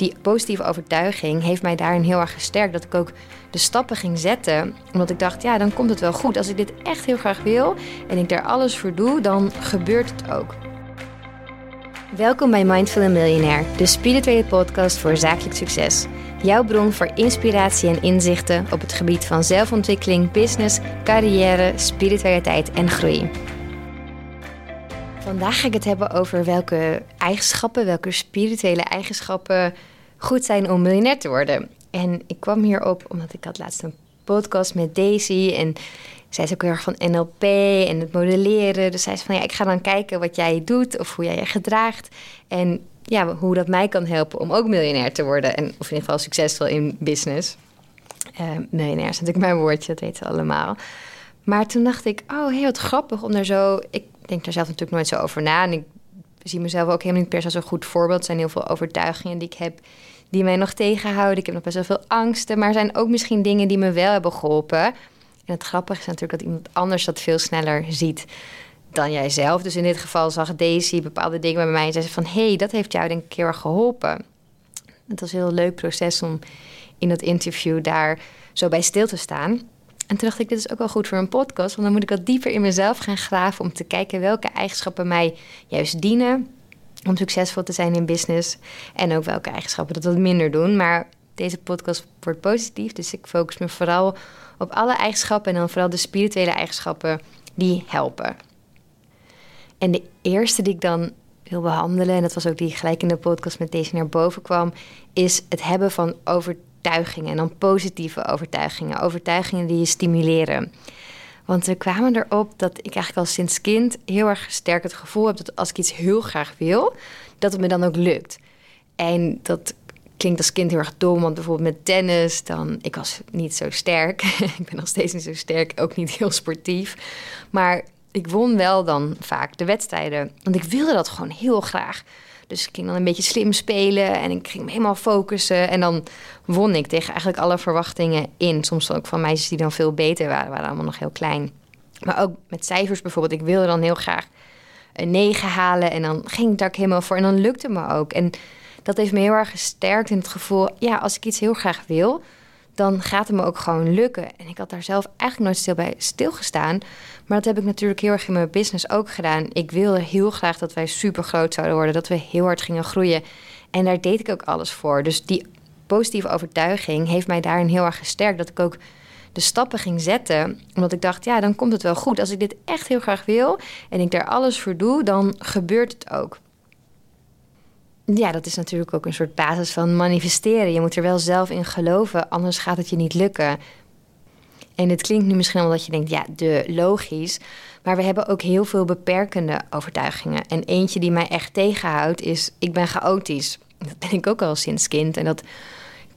die positieve overtuiging heeft mij daarin heel erg gesterkt. Dat ik ook de stappen ging zetten. Omdat ik dacht, ja, dan komt het wel goed. Als ik dit echt heel graag wil en ik daar alles voor doe, dan gebeurt het ook. Welkom bij Mindful Millionaire, de spirituele podcast voor zakelijk succes. Jouw bron voor inspiratie en inzichten op het gebied van zelfontwikkeling, business, carrière, spiritualiteit en groei. Vandaag ga ik het hebben over welke eigenschappen, welke spirituele eigenschappen goed zijn om miljonair te worden. En ik kwam hierop omdat ik had laatst een podcast met Daisy en zij is ook heel erg van NLP en het modelleren. Dus zij zei van ja, ik ga dan kijken wat jij doet of hoe jij je gedraagt. En ja, hoe dat mij kan helpen om ook miljonair te worden. En of in ieder geval succesvol in business. Uh, miljonair is natuurlijk mijn woordje, dat weten we allemaal. Maar toen dacht ik, oh, heel wat grappig om daar zo... Ik denk daar zelf natuurlijk nooit zo over na. En ik zie mezelf ook helemaal niet per se als een goed voorbeeld. Er zijn heel veel overtuigingen die ik heb die mij nog tegenhouden. Ik heb nog best wel veel angsten. Maar er zijn ook misschien dingen die me wel hebben geholpen. En het grappige is natuurlijk dat iemand anders dat veel sneller ziet dan jijzelf. Dus in dit geval zag Daisy bepaalde dingen bij mij en zei ze van... hé, hey, dat heeft jou denk ik heel erg geholpen. Het was een heel leuk proces om in dat interview daar zo bij stil te staan. En toen dacht ik, dit is ook wel goed voor een podcast... want dan moet ik wat dieper in mezelf gaan graven... om te kijken welke eigenschappen mij juist dienen... om succesvol te zijn in business. En ook welke eigenschappen dat wat minder doen. Maar deze podcast wordt positief, dus ik focus me vooral op alle eigenschappen... en dan vooral de spirituele eigenschappen die helpen. En de eerste die ik dan wil behandelen, en dat was ook die gelijk in de podcast met deze naar boven kwam, is het hebben van overtuigingen. En dan positieve overtuigingen. Overtuigingen die je stimuleren. Want we kwamen erop dat ik eigenlijk al sinds kind heel erg sterk het gevoel heb dat als ik iets heel graag wil, dat het me dan ook lukt. En dat klinkt als kind heel erg dom, want bijvoorbeeld met tennis, dan, ik was niet zo sterk. ik ben nog steeds niet zo sterk, ook niet heel sportief. Maar ik won wel dan vaak de wedstrijden. Want ik wilde dat gewoon heel graag. Dus ik ging dan een beetje slim spelen en ik ging me helemaal focussen. En dan won ik tegen eigenlijk alle verwachtingen in. Soms ook van meisjes die dan veel beter waren, waren allemaal nog heel klein. Maar ook met cijfers bijvoorbeeld. Ik wilde dan heel graag een 9 halen en dan ging ik daar helemaal voor. En dan lukte me ook. En dat heeft me heel erg gesterkt in het gevoel... ja, als ik iets heel graag wil, dan gaat het me ook gewoon lukken. En ik had daar zelf eigenlijk nooit stil bij stilgestaan. Maar dat heb ik natuurlijk heel erg in mijn business ook gedaan. Ik wilde heel graag dat wij super groot zouden worden, dat we heel hard gingen groeien. En daar deed ik ook alles voor. Dus die positieve overtuiging heeft mij daarin heel erg gesterkt. Dat ik ook de stappen ging zetten. Omdat ik dacht, ja, dan komt het wel goed. Als ik dit echt heel graag wil en ik daar alles voor doe, dan gebeurt het ook. Ja, dat is natuurlijk ook een soort basis van manifesteren. Je moet er wel zelf in geloven, anders gaat het je niet lukken. En het klinkt nu misschien omdat je denkt, ja, de logisch. Maar we hebben ook heel veel beperkende overtuigingen. En eentje die mij echt tegenhoudt is, ik ben chaotisch. Dat ben ik ook al sinds kind. En dat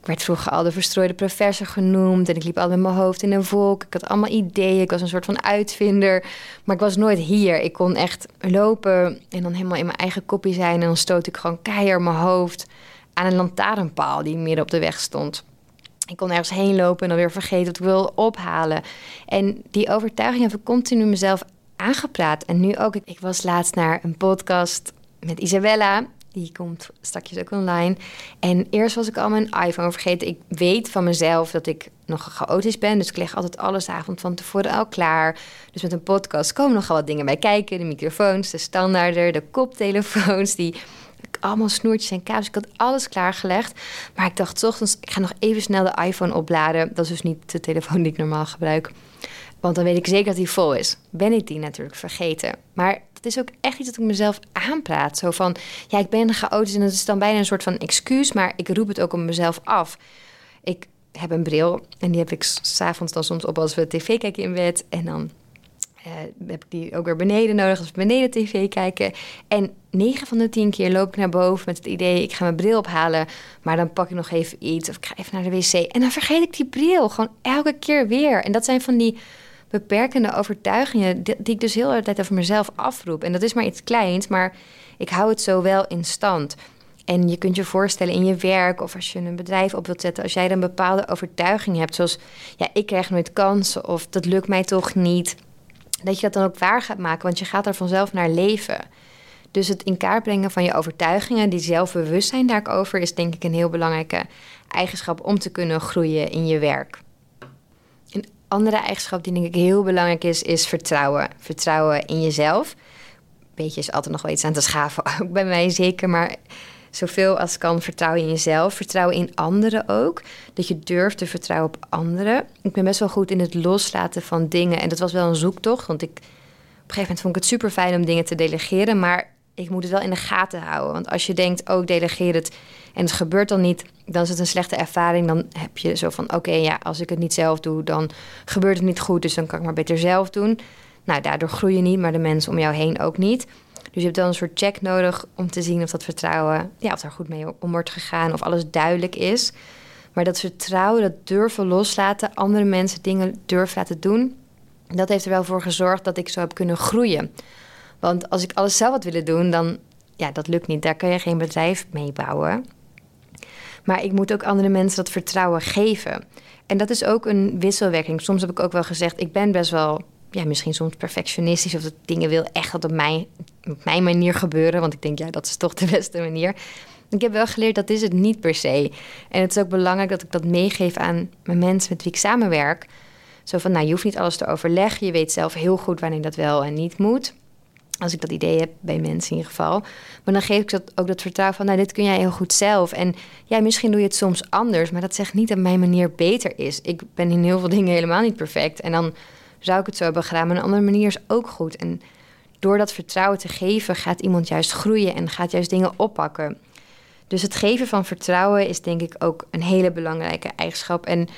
ik werd vroeger al de verstrooide professor genoemd. En ik liep al met mijn hoofd in een volk. Ik had allemaal ideeën. Ik was een soort van uitvinder. Maar ik was nooit hier. Ik kon echt lopen en dan helemaal in mijn eigen kopje zijn. En dan stoot ik gewoon keihard mijn hoofd aan een lantaarnpaal die midden op de weg stond. Ik kon ergens heen lopen en dan weer vergeten wat ik wil ophalen. En die overtuiging heb ik continu mezelf aangepraat. En nu ook. Ik was laatst naar een podcast met Isabella. Die komt straks ook online. En eerst was ik al mijn iPhone vergeten. Ik weet van mezelf dat ik nog chaotisch ben. Dus ik leg altijd alles avond van tevoren al klaar. Dus met een podcast komen nogal wat dingen bij kijken. De microfoons, de standaarden, de koptelefoons. Die allemaal snoertjes en kabels. Ik had alles klaargelegd. Maar ik dacht, ochtends, ik ga nog even snel de iPhone opladen. Dat is dus niet de telefoon die ik normaal gebruik. Want dan weet ik zeker dat die vol is. Ben ik die natuurlijk vergeten. Maar het is ook echt iets dat ik mezelf aanpraat. Zo van, ja, ik ben chaotisch en dat is dan bijna een soort van excuus. Maar ik roep het ook op mezelf af. Ik heb een bril en die heb ik s'avonds dan soms op als we tv kijken in bed. En dan uh, heb ik die ook weer beneden nodig als we beneden tv kijken. En 9 van de 10 keer loop ik naar boven met het idee... ik ga mijn bril ophalen, maar dan pak ik nog even iets... of ik ga even naar de wc en dan vergeet ik die bril. Gewoon elke keer weer. En dat zijn van die beperkende overtuigingen... die, ik dus heel de tijd over mezelf afroep. En dat is maar iets kleins, maar ik hou het zo wel in stand... En je kunt je voorstellen in je werk of als je een bedrijf op wilt zetten, als jij een bepaalde overtuiging hebt, zoals ja, ik krijg nooit kansen of dat lukt mij toch niet dat je dat dan ook waar gaat maken, want je gaat er vanzelf naar leven. Dus het in kaart brengen van je overtuigingen, die zelfbewustzijn daarover, is denk ik een heel belangrijke eigenschap om te kunnen groeien in je werk. Andere eigenschap die denk ik heel belangrijk is, is vertrouwen. Vertrouwen in jezelf. Beetje is altijd nog wel iets aan te schaven, ook bij mij zeker, maar zoveel als kan vertrouwen in jezelf, vertrouwen in anderen ook. Dat je durft te vertrouwen op anderen. Ik ben best wel goed in het loslaten van dingen en dat was wel een zoektocht, want ik op een gegeven moment vond ik het super fijn om dingen te delegeren, maar ik moet het wel in de gaten houden. Want als je denkt, oh, ik delegeer het en het gebeurt dan niet, dan is het een slechte ervaring. Dan heb je zo van, oké, ja, als ik het niet zelf doe, dan gebeurt het niet goed. Dus dan kan ik maar beter zelf doen. Nou, daardoor groei je niet, maar de mensen om jou heen ook niet. Dus je hebt dan een soort check nodig om te zien of dat vertrouwen, ja, of daar goed mee om wordt gegaan, of alles duidelijk is. Maar dat vertrouwen, dat durven loslaten, andere mensen dingen durven laten doen, dat heeft er wel voor gezorgd dat ik zo heb kunnen groeien. Want als ik alles zelf had willen doen, dan, ja, dat lukt niet. Daar kan je geen bedrijf mee bouwen. Maar ik moet ook andere mensen dat vertrouwen geven. En dat is ook een wisselwerking. Soms heb ik ook wel gezegd, ik ben best wel, ja, misschien soms perfectionistisch of dat dingen wil echt dat op mijn, op mijn manier gebeuren. Want ik denk, ja, dat is toch de beste manier. Ik heb wel geleerd dat is het niet per se. En het is ook belangrijk dat ik dat meegeef aan mijn mensen met wie ik samenwerk. Zo van, nou, je hoeft niet alles te overleggen. Je weet zelf heel goed wanneer dat wel en niet moet. Als ik dat idee heb bij mensen in ieder geval. Maar dan geef ik ook dat vertrouwen van, nou, dit kun jij heel goed zelf. En ja, misschien doe je het soms anders, maar dat zegt niet dat mijn manier beter is. Ik ben in heel veel dingen helemaal niet perfect. En dan zou ik het zo hebben gedaan, maar een andere manier is ook goed. En door dat vertrouwen te geven, gaat iemand juist groeien en gaat juist dingen oppakken. Dus het geven van vertrouwen is denk ik ook een hele belangrijke eigenschap. En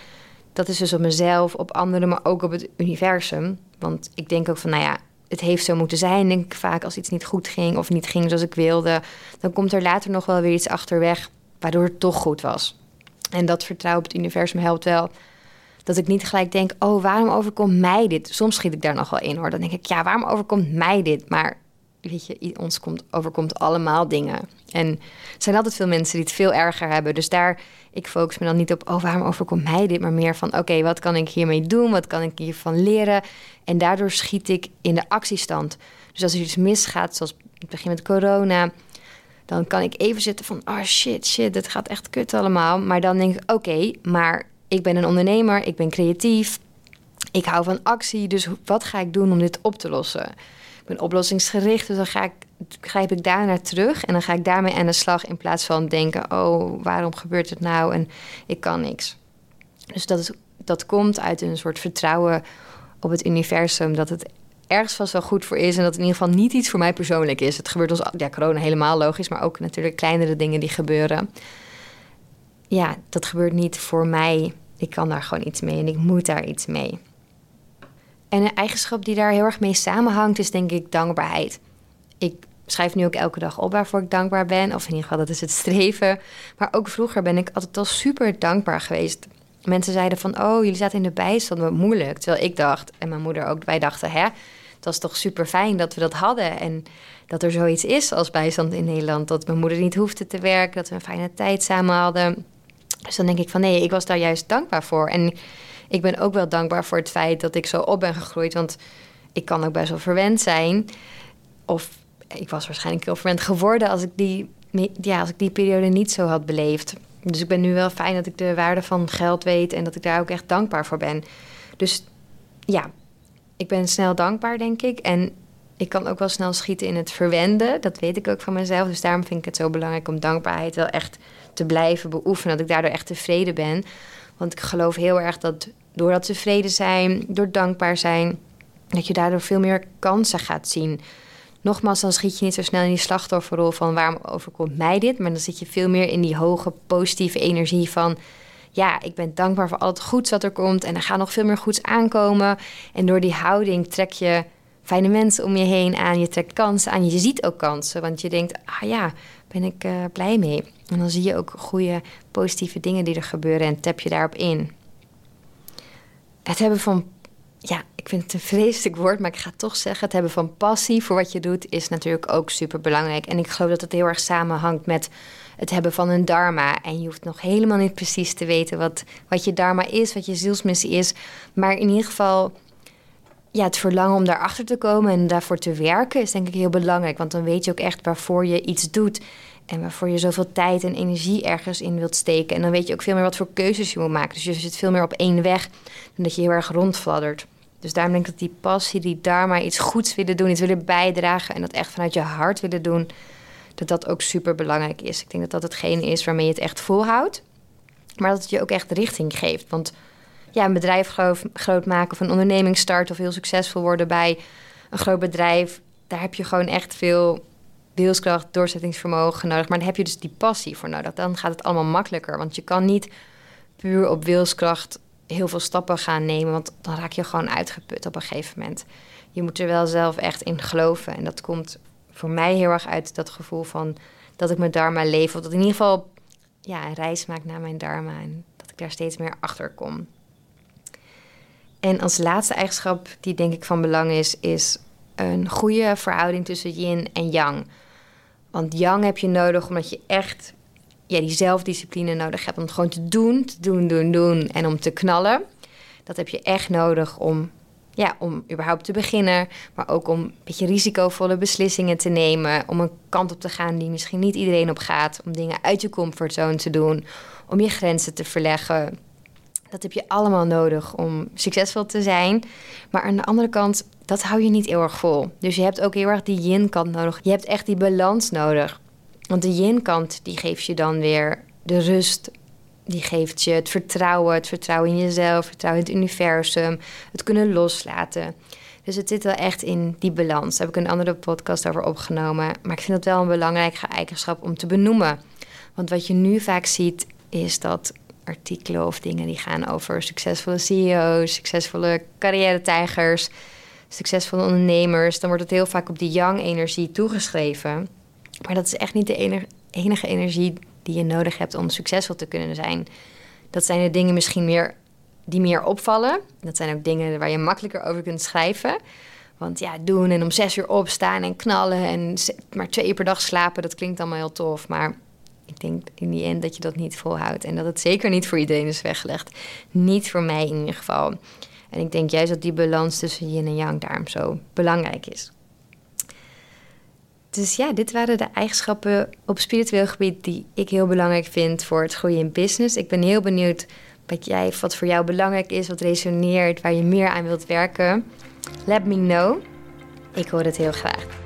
dat is dus op mezelf, op anderen, maar ook op het universum. Want ik denk ook van, nou ja, het heeft zo moeten zijn, denk ik vaak, als iets niet goed ging of niet ging zoals ik wilde. Dan komt er later nog wel weer iets achterweg, waardoor het toch goed was. En dat vertrouwen op het universum helpt wel. Dat ik niet gelijk denk, oh, waarom overkomt mij dit? Soms schiet ik daar nog wel in hoor. Dan denk ik, ja, waarom overkomt mij dit? Maar weet je, ons komt, overkomt allemaal dingen. En er zijn altijd veel mensen die het veel erger hebben. Dus daar, ik focus me dan niet op, oh, waarom overkomt mij dit? Maar meer van, oké, wat kan ik hiermee doen? Wat kan ik hiervan leren? En daardoor schiet ik in de actiestand. Dus als er iets misgaat, zoals het begin met corona... dan kan ik even zitten van, oh shit, shit, dit gaat echt kut allemaal. Maar dan denk ik, oké, maar ik ben een ondernemer, ik ben creatief... Ik hou van actie, dus wat ga ik doen om dit op te lossen? Ben oplossingsgericht. Dus dan ga ik, grijp ik daar naar terug en dan ga ik daarmee aan de slag in plaats van denken: oh, waarom gebeurt het nou en ik kan niks. Dus dat, dat komt uit een soort vertrouwen op het universum dat het ergens vast wel goed voor is en dat het in ieder geval niet iets voor mij persoonlijk is. Het gebeurt ons, ja, corona helemaal logisch, maar ook natuurlijk kleinere dingen die gebeuren. Ja, dat gebeurt niet voor mij. Ik kan daar gewoon iets mee en ik moet daar iets mee. En een eigenschap die daar heel erg mee samenhangt, is denk ik dankbaarheid. Ik schrijf nu ook elke dag op waarvoor ik dankbaar ben. Of in ieder geval, dat is het streven. Maar ook vroeger ben ik altijd al super dankbaar geweest. Mensen zeiden van, oh, jullie zaten in de bijstand, wat moeilijk. Terwijl ik dacht, en mijn moeder ook, wij dachten, hè, het was toch super fijn dat we dat hadden. En dat er zoiets is als bijstand in Nederland. Dat mijn moeder niet hoefde te werken, dat we een fijne tijd samen hadden. Dus dan denk ik van, nee, ik was daar juist dankbaar voor. En ik ben ook wel dankbaar voor het feit dat ik zo op ben gegroeid. Want ik kan ook best wel verwend zijn. Of ik was waarschijnlijk heel verwend geworden als ik die, ja, als ik die periode niet zo had beleefd. Dus ik ben nu wel fijn dat ik de waarde van geld weet en dat ik daar ook echt dankbaar voor ben. Dus ja, ik ben snel dankbaar, denk ik. En ik kan ook wel snel schieten in het verwenden. Dat weet ik ook van mezelf. Dus daarom vind ik het zo belangrijk om dankbaarheid wel echt te blijven beoefenen. Dat ik daardoor echt tevreden ben. Want ik geloof heel erg dat door dat tevreden zijn, door dankbaar zijn, dat je daardoor veel meer kansen gaat zien. Nogmaals, dan schiet je niet zo snel in die slachtofferrol van waarom overkomt mij dit, maar dan zit je veel meer in die hoge positieve energie van ja, ik ben dankbaar voor al het goeds wat er komt en er gaat nog veel meer goeds aankomen. En door die houding trek je fijne mensen om je heen aan, je trekt kansen aan, je ziet ook kansen, want je denkt, ah ja, ben ik uh, blij mee. En dan zie je ook goede, positieve dingen die er gebeuren en tap je daarop in. Het hebben van, ja, ik vind het een vreselijk woord, maar ik ga toch zeggen: het hebben van passie voor wat je doet is natuurlijk ook super belangrijk. En ik geloof dat het heel erg samenhangt met het hebben van een dharma. En je hoeft nog helemaal niet precies te weten wat, wat je dharma is, wat je zielsmissie is. Maar in ieder geval ja, het verlangen om daarachter te komen en daarvoor te werken is denk ik heel belangrijk. Want dan weet je ook echt waarvoor je iets doet. En waarvoor je zoveel tijd en energie ergens in wilt steken. En dan weet je ook veel meer wat voor keuzes je moet maken. Dus je zit veel meer op één weg dan dat je heel erg rondfladdert. Dus daarom denk ik dat die passie, die daar maar iets goeds willen doen, iets willen bijdragen en dat echt vanuit je hart willen doen, dat dat ook super belangrijk is. Ik denk dat dat hetgene is waarmee je het echt volhoudt, maar dat het je ook echt richting geeft. Want ja, een bedrijf groot, maken of een onderneming starten of heel succesvol worden bij een groot bedrijf, daar heb je gewoon echt veel wilskracht, doorzettingsvermogen nodig. Maar dan heb je dus die passie voor nodig. Dan gaat het allemaal makkelijker. Want je kan niet puur op wilskracht heel veel stappen gaan nemen. Want dan raak je gewoon uitgeput op een gegeven moment. Je moet er wel zelf echt in geloven. En dat komt voor mij heel erg uit dat gevoel van dat ik mijn dharma leef. Of dat ik in ieder geval ja, een reis maak naar mijn dharma. En dat ik daar steeds meer achter kom. En als laatste eigenschap die denk ik van belang is, is een goede verhouding tussen yin en yang. Want yang heb je nodig omdat je echt ja, die zelfdiscipline nodig hebt om het gewoon te doen, te doen, doen, doen en om te knallen. Dat heb je echt nodig om, ja, om überhaupt te beginnen, maar ook om een beetje risicovolle beslissingen te nemen, om een kant op te gaan die misschien niet iedereen op gaat, om dingen uit je comfortzone te doen, om je grenzen te verleggen. Dat heb je allemaal nodig om succesvol te zijn. Maar aan de andere kant, dat hou je niet heel erg vol. Dus je hebt ook heel erg die yin-kant nodig. Je hebt echt die balans nodig. Want de yin-kant, die geeft je dan weer de rust. Die geeft je het vertrouwen, het vertrouwen in jezelf, vertrouwen in het universum, het kunnen loslaten. Dus het zit wel echt in die balans. Daar heb ik een andere podcast over opgenomen. Maar ik vind het wel een belangrijke eigenschap om te benoemen. Want wat je nu vaak ziet, is dat artikelen of dingen die gaan over succesvolle CEO's, succesvolle carrière-tijgers, succesvolle ondernemers. Dan wordt het heel vaak op die yang-energie toegeschreven. Maar dat is echt niet de enige, enige energie die je nodig hebt om succesvol te kunnen zijn. Dat zijn de dingen misschien meer die meer opvallen. Dat zijn ook dingen waar je makkelijker over kunt schrijven. Want ja, doen en om zes uur opstaan en knallen en maar twee uur per dag slapen, dat klinkt allemaal heel tof. Maar ik denk in die end dat je dat niet volhoudt. En dat het zeker niet voor iedereen is weggelegd. Niet voor mij in ieder geval. En ik denk juist dat die balans tussen yin en yang daarom zo belangrijk is. Dus ja, dit waren de eigenschappen op spiritueel gebied die ik heel belangrijk vind voor het groeien in business. Ik ben heel benieuwd wat, jij, wat voor jou belangrijk is, wat resoneert, waar je meer aan wilt werken. Let me know. Ik hoor het heel graag.